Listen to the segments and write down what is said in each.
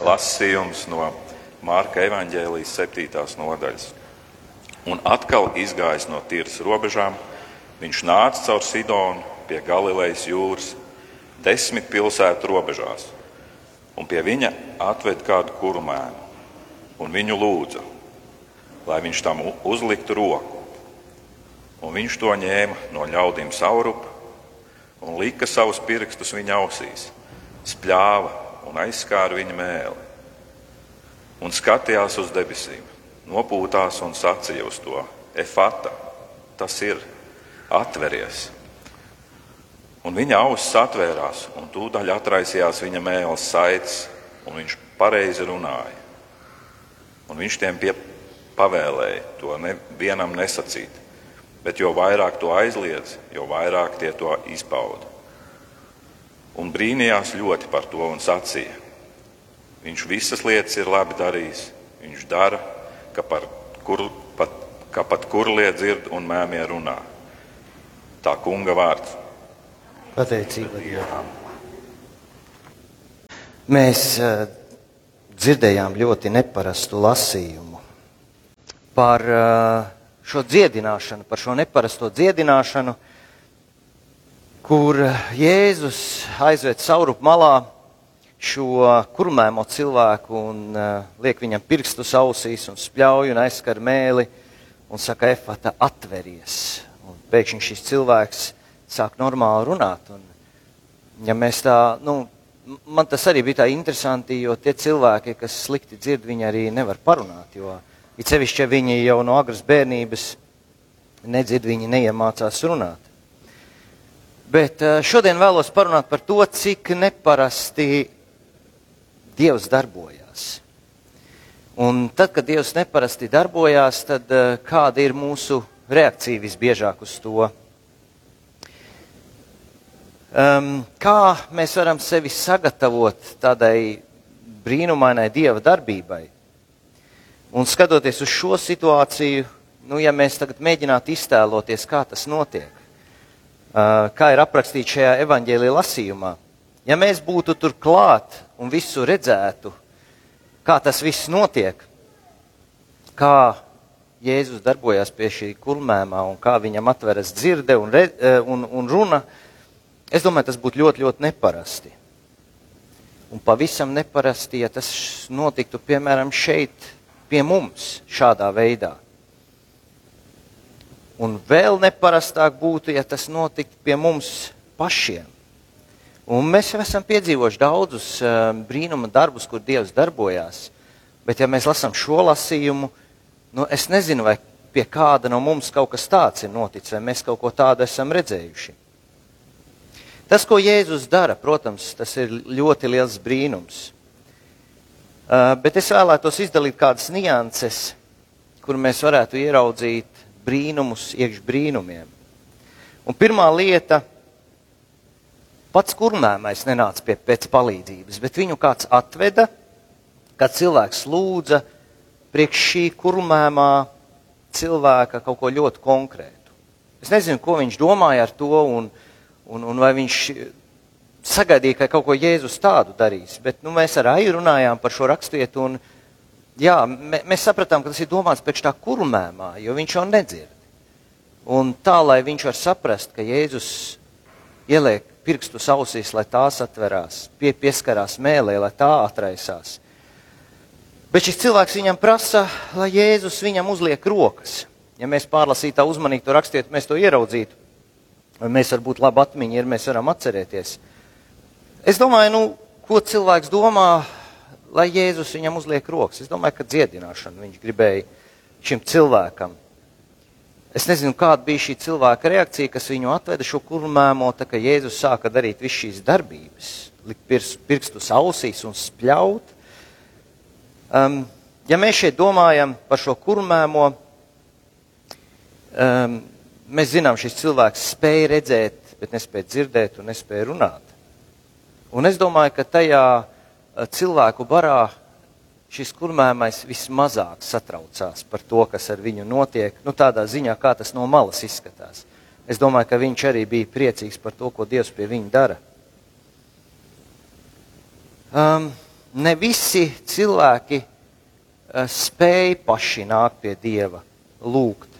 Lasījums no Mārka evaņģēlijas 7. nodaļas. Un atkal izgājis no tīras robežām, viņš nāca caur Sidonu pie Galilejas jūras, desmit pilsētu robežās, un pie viņa atved kādu kurmēnu, un viņu lūdza, lai viņš tam uzliktu roku. Un viņš to ņēma no ļaudīm saurupa un lika savus pirkstus viņa ausīs, spļāva un aizskāra viņa mēli. Un skatījās uz debesīm, nopūtās un sacīja uz to: Efata, tas ir atveries! Un viņa ausis atvērās, un tūdaļ atraisījās viņa mēls saites, un viņš pareizi runāja. Un viņš tiem pie, pavēlēja to nevienam nesacīt, bet jo vairāk to aizliedz, jo vairāk tie to izpauda. Un brīnījās ļoti par to un sacīja: Viņš visas lietas ir labi darījis, viņš dara, ka, kur, pat, ka pat kurlie dzird un mēmie runā. Tā kunga vārds. Pateicība Dievam. Mēs uh, dzirdējām ļoti neparastu lasījumu par uh, šo dziedināšanu, par šo neparasto dziedināšanu, kur Jēzus aizved saurup malā šo kurmēmo cilvēku un uh, liek viņam pirkstus ausīs un spļauj un aizskar mēli un saka, efata atveries. Un pēkšņi šis cilvēks sāk normāli runāt. Un, ja mēs tā, nu, man tas arī bija tā interesanti, jo tie cilvēki, kas slikti dzird, viņi arī nevar parunāt, jo It sevišķi, ja viņi jau no agras bērnības nedzird, viņi neiemācās runāt. Bet eh, šodien vēlos parunāt par to, cik neparasti Dievs darbojās. Un tad, kad Dievs neparasti darbojās, tad eh, kāda ir mūsu reakcija visbiežāk uz to? Um, kā mēs varam sevi sagatavot tādai brīnumainai Dieva darbībai? Un skatoties uz šo situāciju, nu, ja mēs tagad mēģinātu iztēloties, kā tas notiek, kā ir aprakstīts šajā evaņģēlīja lasījumā, ja mēs būtu tur klāt un visu redzētu, kā tas viss notiek, kā Jēzus darbojās pie šī kulmēmā un kā viņam atveras dzirde un, re, un, un runa, es domāju, tas būtu ļoti, ļoti neparasti. Un pavisam neparasti, ja tas notiktu, piemēram, šeit, pie mums šādā veidā. Un vēl neparastāk būtu, ja tas notiktu pie mums pašiem. Un mēs jau esam piedzīvojuši daudzus uh, brīnuma darbus, kur Dievs darbojās. Bet, ja mēs lasām šo lasījumu, nu, es nezinu, vai pie kāda no mums kaut kas tāds ir noticis, vai mēs kaut ko tādu esam redzējuši. Tas, ko Jēzus dara, protams, tas ir ļoti liels brīnums. Uh, bet es vēlētos izdalīt kādas nianses, kur mēs varētu ieraudzīt brīnumus iekš brīnumiem. Un pirmā lieta - pats kurmēmais nenāca pie pēc palīdzības, bet viņu kāds atveda, kad cilvēks lūdza priekš šī kurmēmā cilvēka kaut ko ļoti konkrētu. Es nezinu, ko viņš domāja ar to, un, un, un vai viņš sagaidīja, ka kaut ko Jēzus tādu darīs. Bet nu, mēs ar Aiju runājām par šo raksturietu, un jā, mē, mēs sapratām, ka tas ir domāts pēc tā kurmēmā, jo viņš jau nedzird. Un tā, lai viņš var saprast, ka Jēzus ieliek pirkstus ausīs, lai tās atverās, pie, pieskarās mēlē, lai tā atraisās. Bet šis cilvēks viņam prasa, lai Jēzus viņam uzliek rokas. Ja mēs pārlasītu tā uzmanīgi to rakstiet, mēs to ieraudzītu. Mēs varbūt labi atmiņi, ja mēs varam atcerēties. Es domāju, nu, ko cilvēks domā, lai Jēzus viņam uzliek rokas. Es domāju, ka dziedināšanu viņš gribēja šim cilvēkam. Es nezinu, kāda bija šī cilvēka reakcija, kas viņu atveda šo kurmēmo, tā kā Jēzus sāka darīt visu šīs darbības, likt pirks, pirkstus ausīs un spļaut. Um, ja mēs šeit domājam par šo kurmēmo, um, mēs zinām, šis cilvēks spēja redzēt, bet nespēja dzirdēt un nespēja runāt. Un es domāju, ka tajā cilvēku barā šis kurmēmais vismazāk satraucās par to, kas ar viņu notiek, nu tādā ziņā, kā tas no malas izskatās. Es domāju, ka viņš arī bija priecīgs par to, ko Dievs pie viņa dara. Um, ne visi cilvēki uh, spēj paši nākt pie Dieva, lūgt,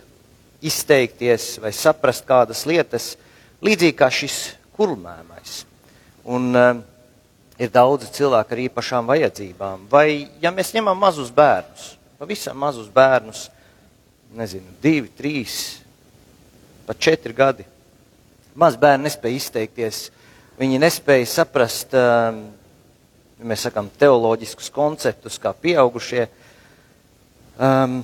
izteikties vai saprast kādas lietas, līdzīgi kā šis kurlmēmais. Un uh, ir daudzi cilvēki ar īpašām vajadzībām. Vai, ja mēs ņemam mazus bērnus, pavisam mazus bērnus, nezinu, divi, trīs, pat četri gadi, maz bērni nespēja izteikties, viņi nespēja saprast, ja mēs sakām, teoloģiskus konceptus kā pieaugušie. Um,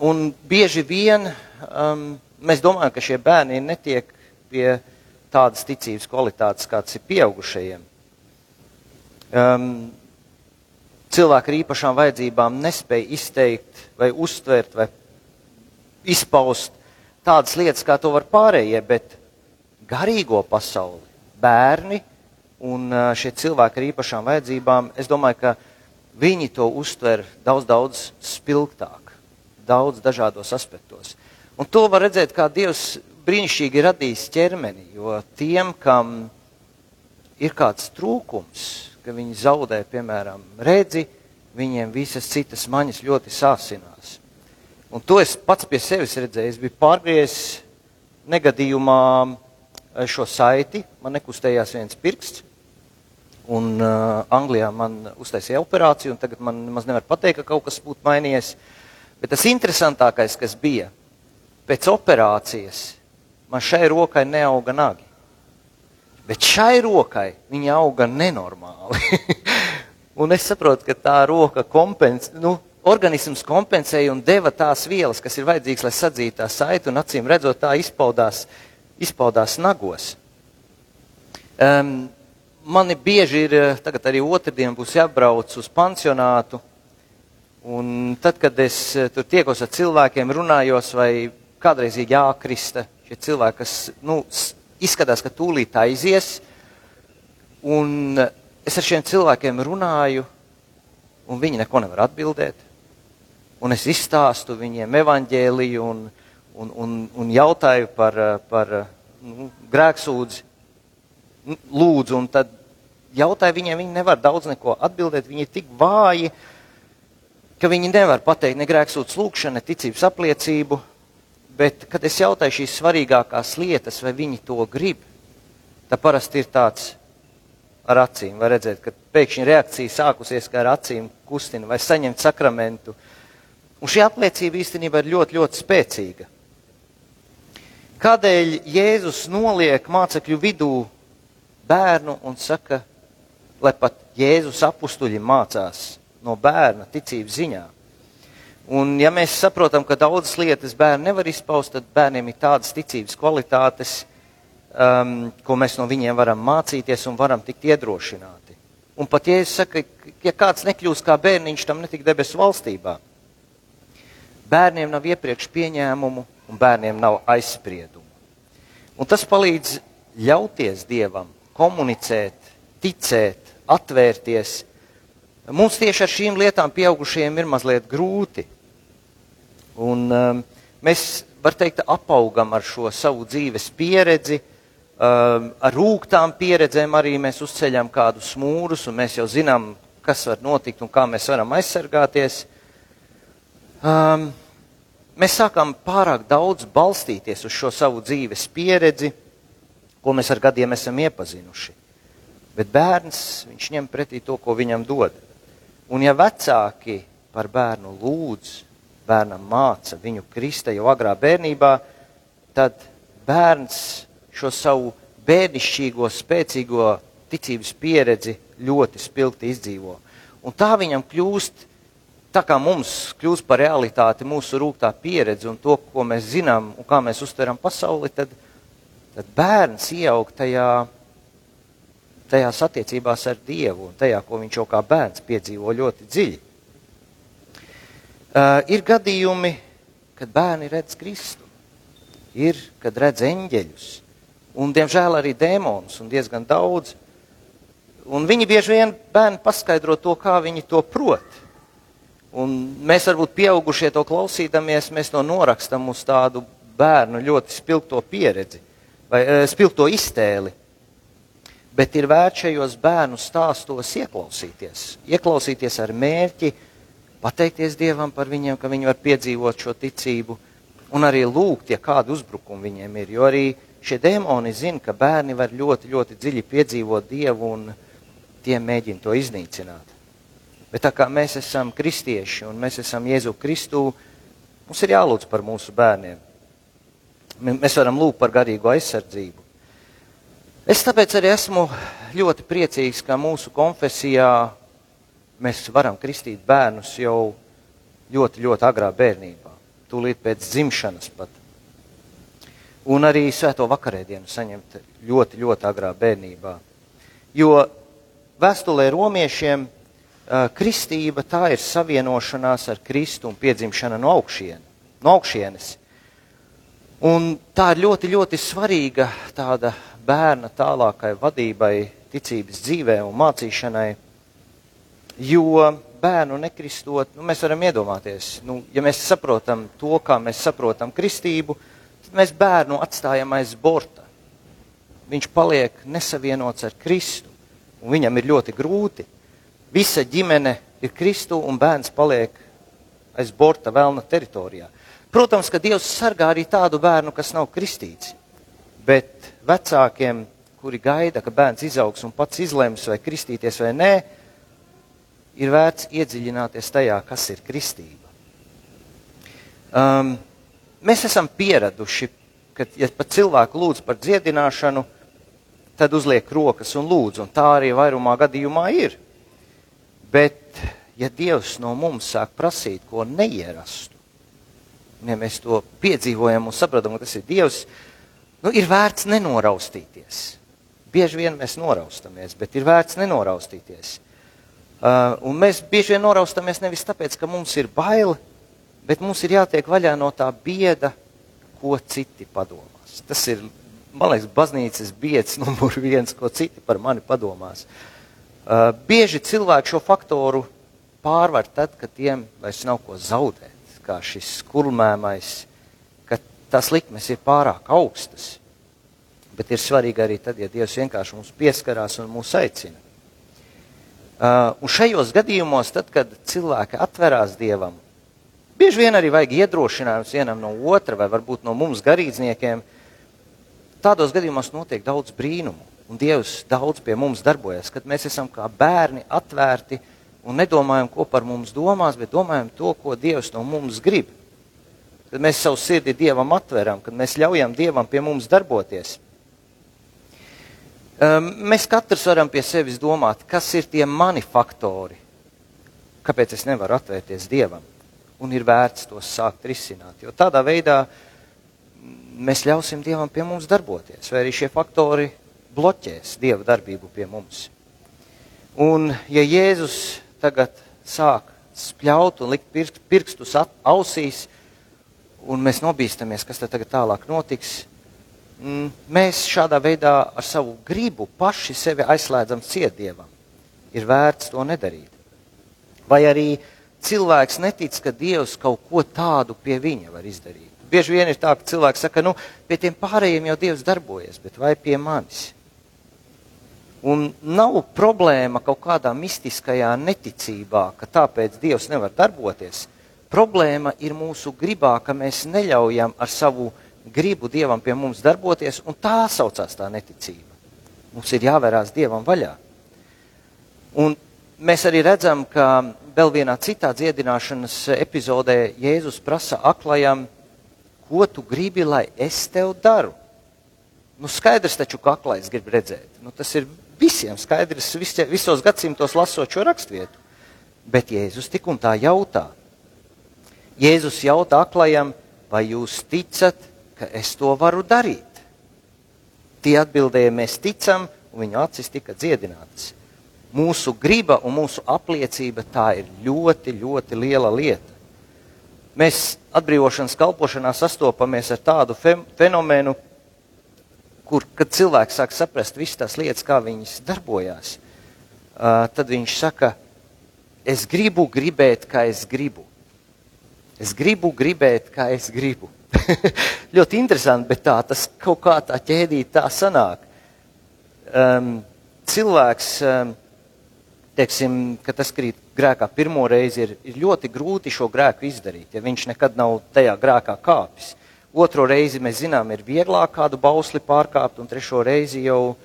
un bieži vien um, mēs domājam, ka šie bērni netiek pie tādas ticības kvalitātes, kāds ir pieaugušajiem. Um, cilvēki ar īpašām vajadzībām nespēja izteikt vai uztvert vai izpaust tādas lietas, kā to var pārējie, bet garīgo pasauli, bērni un šie cilvēki ar īpašām vajadzībām, es domāju, ka viņi to uztver daudz, daudz spilgtāk, daudz dažādos aspektos. Un to var redzēt, kā Dievs brīnišķīgi radījis ķermeni, jo tiem, kam ir kāds trūkums, ka viņi zaudē, piemēram, redzi, viņiem visas citas maņas ļoti sāsinās. Un to es pats pie sevis redzēju. Es biju pārgriezis negadījumā šo saiti, man nekustējās viens pirksts. Un uh, Anglijā man uztaisīja operāciju, un tagad man nemaz nevar pateikt, ka kaut kas būtu mainījies. Bet tas interesantākais, kas bija, pēc operācijas man šai rokai neauga nagi. Bet šai rokai viņa auga nenormāli. un es saprotu, ka tā roka kompensē, nu, organisms kompensēja un deva tās vielas, kas ir vajadzīgas, lai sadzītu tā saiti, un acīm redzot, tā izpaudās, izpaudās nagos. Um, mani bieži ir, eh, tagad arī otrdien būs jābrauc uz pansionātu, un tad, kad es eh, tur tiekos ar cilvēkiem, runājos, vai kādreiz ir jākrista, šie cilvēki, kas, nu, izskatās, ka tūlīt aizies, un eh, es ar šiem cilvēkiem runāju, un viņi neko nevar atbildēt, un es izstāstu viņiem evaņģēliju un, un, un, un jautāju par, par nu, grēksūdzi, lūdzu, un tad jautāju viņiem, viņi nevar daudz neko atbildēt, viņi ir tik vāji, ka viņi nevar pateikt ne grēksūdz lūkšanu, ne ticības apliecību, bet, kad es jautāju šīs svarīgākās lietas, vai viņi to grib, tad parasti ir tāds ar acīm, var redzēt, ka pēkšņi reakcija sākusies, kā ar acīm kustina vai saņemt sakramentu. Un šī apliecība īstenībā ir ļoti, ļoti spēcīga. Kādēļ Jēzus noliek mācekļu vidū bērnu un saka, lai pat Jēzus apstuļi mācās no bērna ticības ziņā. Un, ja mēs saprotam, ka daudzas lietas bērni nevar izpaust, tad bērniem ir tādas ticības kvalitātes, um, ko mēs no viņiem varam mācīties un varam tikt iedrošināti. Un pat ja es saku, ja kāds nekļūst kā bērniņš, tam netik debesu valstībā. Bērniem nav iepriekš pieņēmumu un bērniem nav aizspriedumu. Un tas palīdz ļauties Dievam, komunicēt, ticēt, atvērties. Mums tieši ar šīm lietām pieaugušiem ir mazliet grūti. Un, um, mēs, var teikt, apaugam ar šo savu dzīves pieredzi, um, ar rūktām pieredzēm arī mēs uzceļam kādus mūrus, un mēs jau zinām, kas var notikt un kā mēs varam aizsargāties. Um, mēs sākam pārāk daudz balstīties uz šo savu dzīves pieredzi, ko mēs ar gadiem esam iepazinuši. Bet bērns, viņš ņem pretī to, ko viņam dod. Un ja vecāki par bērnu lūdz, bērnam māca viņu krista jau agrā bērnībā, tad bērns šo savu bērnišķīgo, spēcīgo ticības pieredzi ļoti spilgti izdzīvo. Un tā viņam kļūst, tā kā mums kļūst par realitāti mūsu rūktā pieredze un to, ko mēs zinām un kā mēs uztveram pasauli, tad, tad bērns ieaug tajā tajās attiecībās ar Dievu un tajā, ko viņš jau kā bērns piedzīvo ļoti dziļi. Uh, ir gadījumi, kad bērni redz Kristu, ir, kad redz eņģeļus, un, diemžēl, arī dēmonus, un diezgan daudz. Un viņi bieži vien bērni paskaidro to, kā viņi to prot. Un mēs varbūt pieaugušie to klausīdamies, mēs to norakstam uz tādu bērnu ļoti spilgto pieredzi vai uh, spilgto iztēli. Bet ir vērts šajos bērnu stāstos ieklausīties. Ieklausīties ar mērķi, pateikties Dievam par viņiem, ka viņi var piedzīvot šo ticību, un arī lūgt, ja kādu uzbrukumu viņiem ir. Jo arī šie demoni zina, ka bērni var ļoti, ļoti dziļi piedzīvot Dievu, un tie mēģina to iznīcināt. Bet tā kā mēs esam kristieši un mēs esam Jēzu Kristu, mums ir jālūdz par mūsu bērniem. Mēs varam lūgt par garīgu aizsardzību. Es tāpēc arī esmu ļoti priecīgs, ka mūsu konfesijā mēs varam kristīt bērnus jau ļoti, ļoti agrā bērnībā, tūlīt pēc dzimšanas pat. Un arī svēto vakarēdienu saņemt ļoti, ļoti agrā bērnībā. Jo vēstulē romiešiem kristība tā ir savienošanās ar Kristu un piedzimšana no, augšien, no augšienes. Un tā ir ļoti, ļoti svarīga tāda bērna tālākai vadībai, ticības dzīvē un mācīšanai. Jo bērnu nekristot, nu, mēs varam iedomāties, nu, ja mēs saprotam to, kā mēs saprotam kristību, tad mēs bērnu atstājam aiz borta. Viņš paliek nesavienots ar Kristu, un viņam ir ļoti grūti. Visa ģimene ir Kristu, un bērns paliek aiz borta vēlna teritorijā. Protams, ka Dievs sargā arī tādu bērnu, kas nav kristīts. Bet vecākiem, kuri gaida, ka bērns izaugs un pats izlems, vai kristīties vai nē, ir vērts iedziļināties tajā, kas ir kristība. Um, mēs esam pieraduši, ka, ja pat cilvēku lūdz par dziedināšanu, tad uzliek rokas un lūdz, un tā arī vairumā gadījumā ir. Bet, ja Dievs no mums sāk prasīt ko neierastu, ja mēs to piedzīvojam un saprotam, ka tas ir Dievs, nu, ir vērts nenoraustīties. Bieži vien mēs noraustamies, bet ir vērts nenoraustīties. Uh, un mēs bieži vien noraustamies nevis tāpēc, ka mums ir bail, bet mums ir jātiek vaļā no tā bieda, ko citi padomās. Tas ir, man liekas, baznīcas bieds numur viens, ko citi par mani padomās. Uh, bieži cilvēki šo faktoru pārvar tad, kad tiem vairs nav ko zaudēt kā šis skurmēmais, ka tās likmes ir pārāk augstas. Bet ir svarīgi arī tad, ja Dievs vienkārši mums pieskarās un mūs aicina. Uh, un šajos gadījumos, tad, kad cilvēki atverās Dievam, bieži vien arī vajag iedrošinājums vienam no otra, vai varbūt no mums garīdzniekiem. Tādos gadījumos notiek daudz brīnumu, un Dievs daudz pie mums darbojas, kad mēs esam kā bērni atvērti un nedomājam, ko par mums domās, bet domājam to, ko Dievs no mums grib. Kad mēs savu sirdi Dievam atveram, kad mēs ļaujam Dievam pie mums darboties. Um, mēs katrs varam pie sevis domāt, kas ir tie mani faktori, kāpēc es nevaru atvērties Dievam. Un ir vērts tos sākt risināt, jo tādā veidā mēs ļausim Dievam pie mums darboties, vai arī šie faktori bloķēs Dieva darbību pie mums. Un ja Jēzus tagad sāk spļaut un likt pirk, pirkstus ausīs, un mēs nobīstamies, kas tad tagad tālāk notiks. Mēs šādā veidā ar savu gribu paši sevi aizslēdzam cietdievam. Ir vērts to nedarīt. Vai arī cilvēks netic, ka Dievs kaut ko tādu pie viņa var izdarīt. Bieži vien ir tā, ka cilvēks saka, nu, pie tiem pārējiem jau Dievs darbojas, bet vai pie manis? Un nav problēma kaut kādā mistiskajā neticībā, ka tāpēc Dievs nevar darboties. Problēma ir mūsu gribā, ka mēs neļaujam ar savu gribu Dievam pie mums darboties, un tā saucās tā neticība. Mums ir jāvērās Dievam vaļā. Un mēs arī redzam, ka vēl vienā citā dziedināšanas epizodē Jēzus prasa aklajam, ko tu gribi, lai es tev daru. Nu, skaidrs taču, ka aklais grib redzēt. Nu, tas ir visiem skaidrs visos gadsimtos lasot šo rakstvietu. Bet Jēzus tik un tā jautā. Jēzus jautā aklajam, vai jūs ticat, ka es to varu darīt? Tie atbildēja, mēs ticam, un viņu acis tika dziedinātas. Mūsu griba un mūsu apliecība tā ir ļoti, ļoti liela lieta. Mēs atbrīvošanas kalpošanā sastopamies ar tādu fenomenu, kur, kad cilvēks sāk saprast visas tās lietas, kā viņas darbojās, tad viņš saka, es gribu gribēt, kā es gribu. Es gribu gribēt, kā es gribu. Ļoti interesanti, bet tā tas kaut kā tā ķēdīt tā sanāk. Um, cilvēks, um, teiksim, ka tas krīt grēkā pirmo reizi, ir, ir ļoti grūti šo grēku izdarīt, ja viņš nekad nav tajā grēkā kāpis. Otro reizi mēs zinām, ir vieglāk kādu bausli pārkāpt, un trešo reizi jau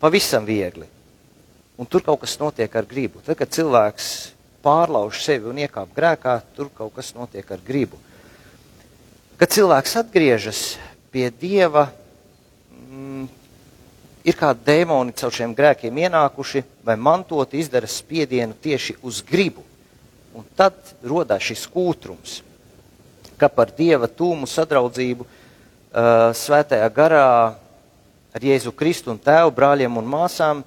pavisam viegli. Un tur kaut kas notiek ar gribu. Tad, kad cilvēks pārlauž sevi un iekāp grēkā, tur kaut kas notiek ar gribu. Kad cilvēks atgriežas pie Dieva, mm, ir kādi dēmoni caur šiem grēkiem ienākuši vai mantot izdara spiedienu tieši uz gribu. Un tad rodas šis kūtrums, ka par Dieva tūmu sadraudzību uh, svētajā garā ar Jēzu Kristu un Tēvu brāļiem un māsām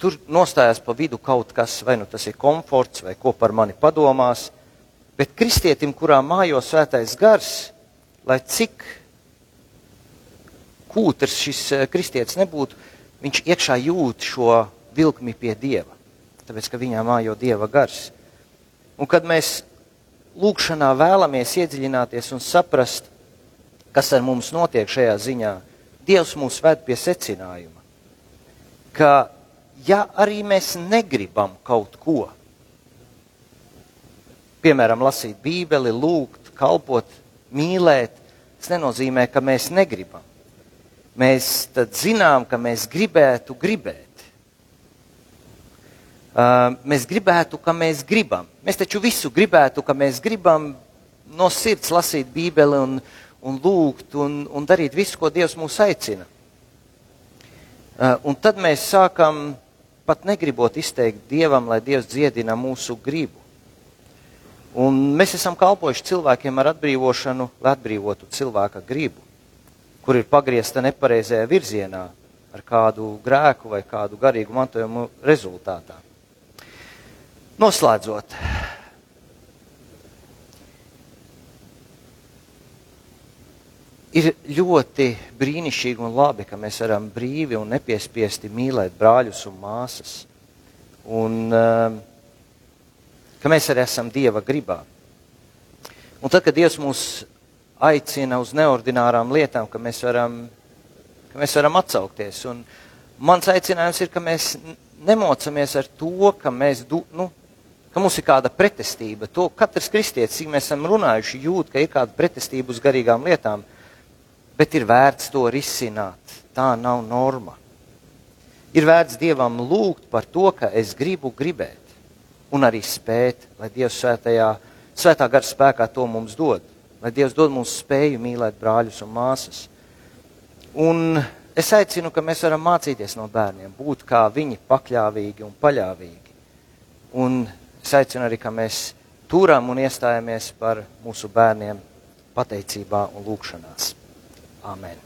tur nostājās pa vidu kaut kas, vai nu tas ir komforts, vai ko par mani padomās. Bet kristietim, kurā mājo svētais gars, lai cik kūtrs šis eh, kristietis nebūtu, viņš iekšā jūt šo vilkmi pie Dieva, tāpēc, ka viņā mājo Dieva gars. Un kad mēs lūkšanā vēlamies iedziļināties un saprast, kas ar mums notiek šajā ziņā, Dievs mūs ved pie secinājuma, ka ja arī mēs negribam kaut ko, piemēram, lasīt Bībeli, lūgt, kalpot, mīlēt, tas nenozīmē, ka mēs negribam. Mēs tad zinām, ka mēs gribētu gribēt. Uh, mēs gribētu, ka mēs gribam. Mēs taču visu gribētu, ka mēs gribam no sirds lasīt Bībeli un, un lūgt un, un darīt visu, ko Dievs mūs aicina. Uh, un tad mēs sākam pat negribot izteikt Dievam, lai Dievs dziedina mūsu gribu. Un mēs esam kalpojuši cilvēkiem ar atbrīvošanu, lai atbrīvotu cilvēka gribu, kur ir pagriezta nepareizajā virzienā ar kādu grēku vai kādu garīgu mantojumu rezultātā. Noslēdzot, ir ļoti brīnišķīgi un labi, ka mēs varam brīvi un nepiespiesti mīlēt brāļus un māsas. Un, uh, ka mēs arī esam Dieva gribā. Un tad, kad Dievs mūs aicina uz neordinārām lietām, ka mēs varam, ka mēs varam atsaukties. Un mans aicinājums ir, ka mēs nemocamies ar to, ka, mēs, du, nu, ka mums ir kāda pretestība. To katrs kristietis, cik mēs esam runājuši, jūt, ka ir kāda pretestība uz garīgām lietām, bet ir vērts to risināt. Tā nav norma. Ir vērts Dievam lūgt par to, ka es gribu gribēt un arī spēt, lai Dievs svētajā, svētā gara spēkā to mums dod. Lai Dievs dod mums spēju mīlēt brāļus un māsas. Un es aicinu, ka mēs varam mācīties no bērniem, būt kā viņi pakļāvīgi un paļāvīgi. Un es aicinu arī, ka mēs turam un iestājamies par mūsu bērniem pateicībā un lūgšanās. Amen.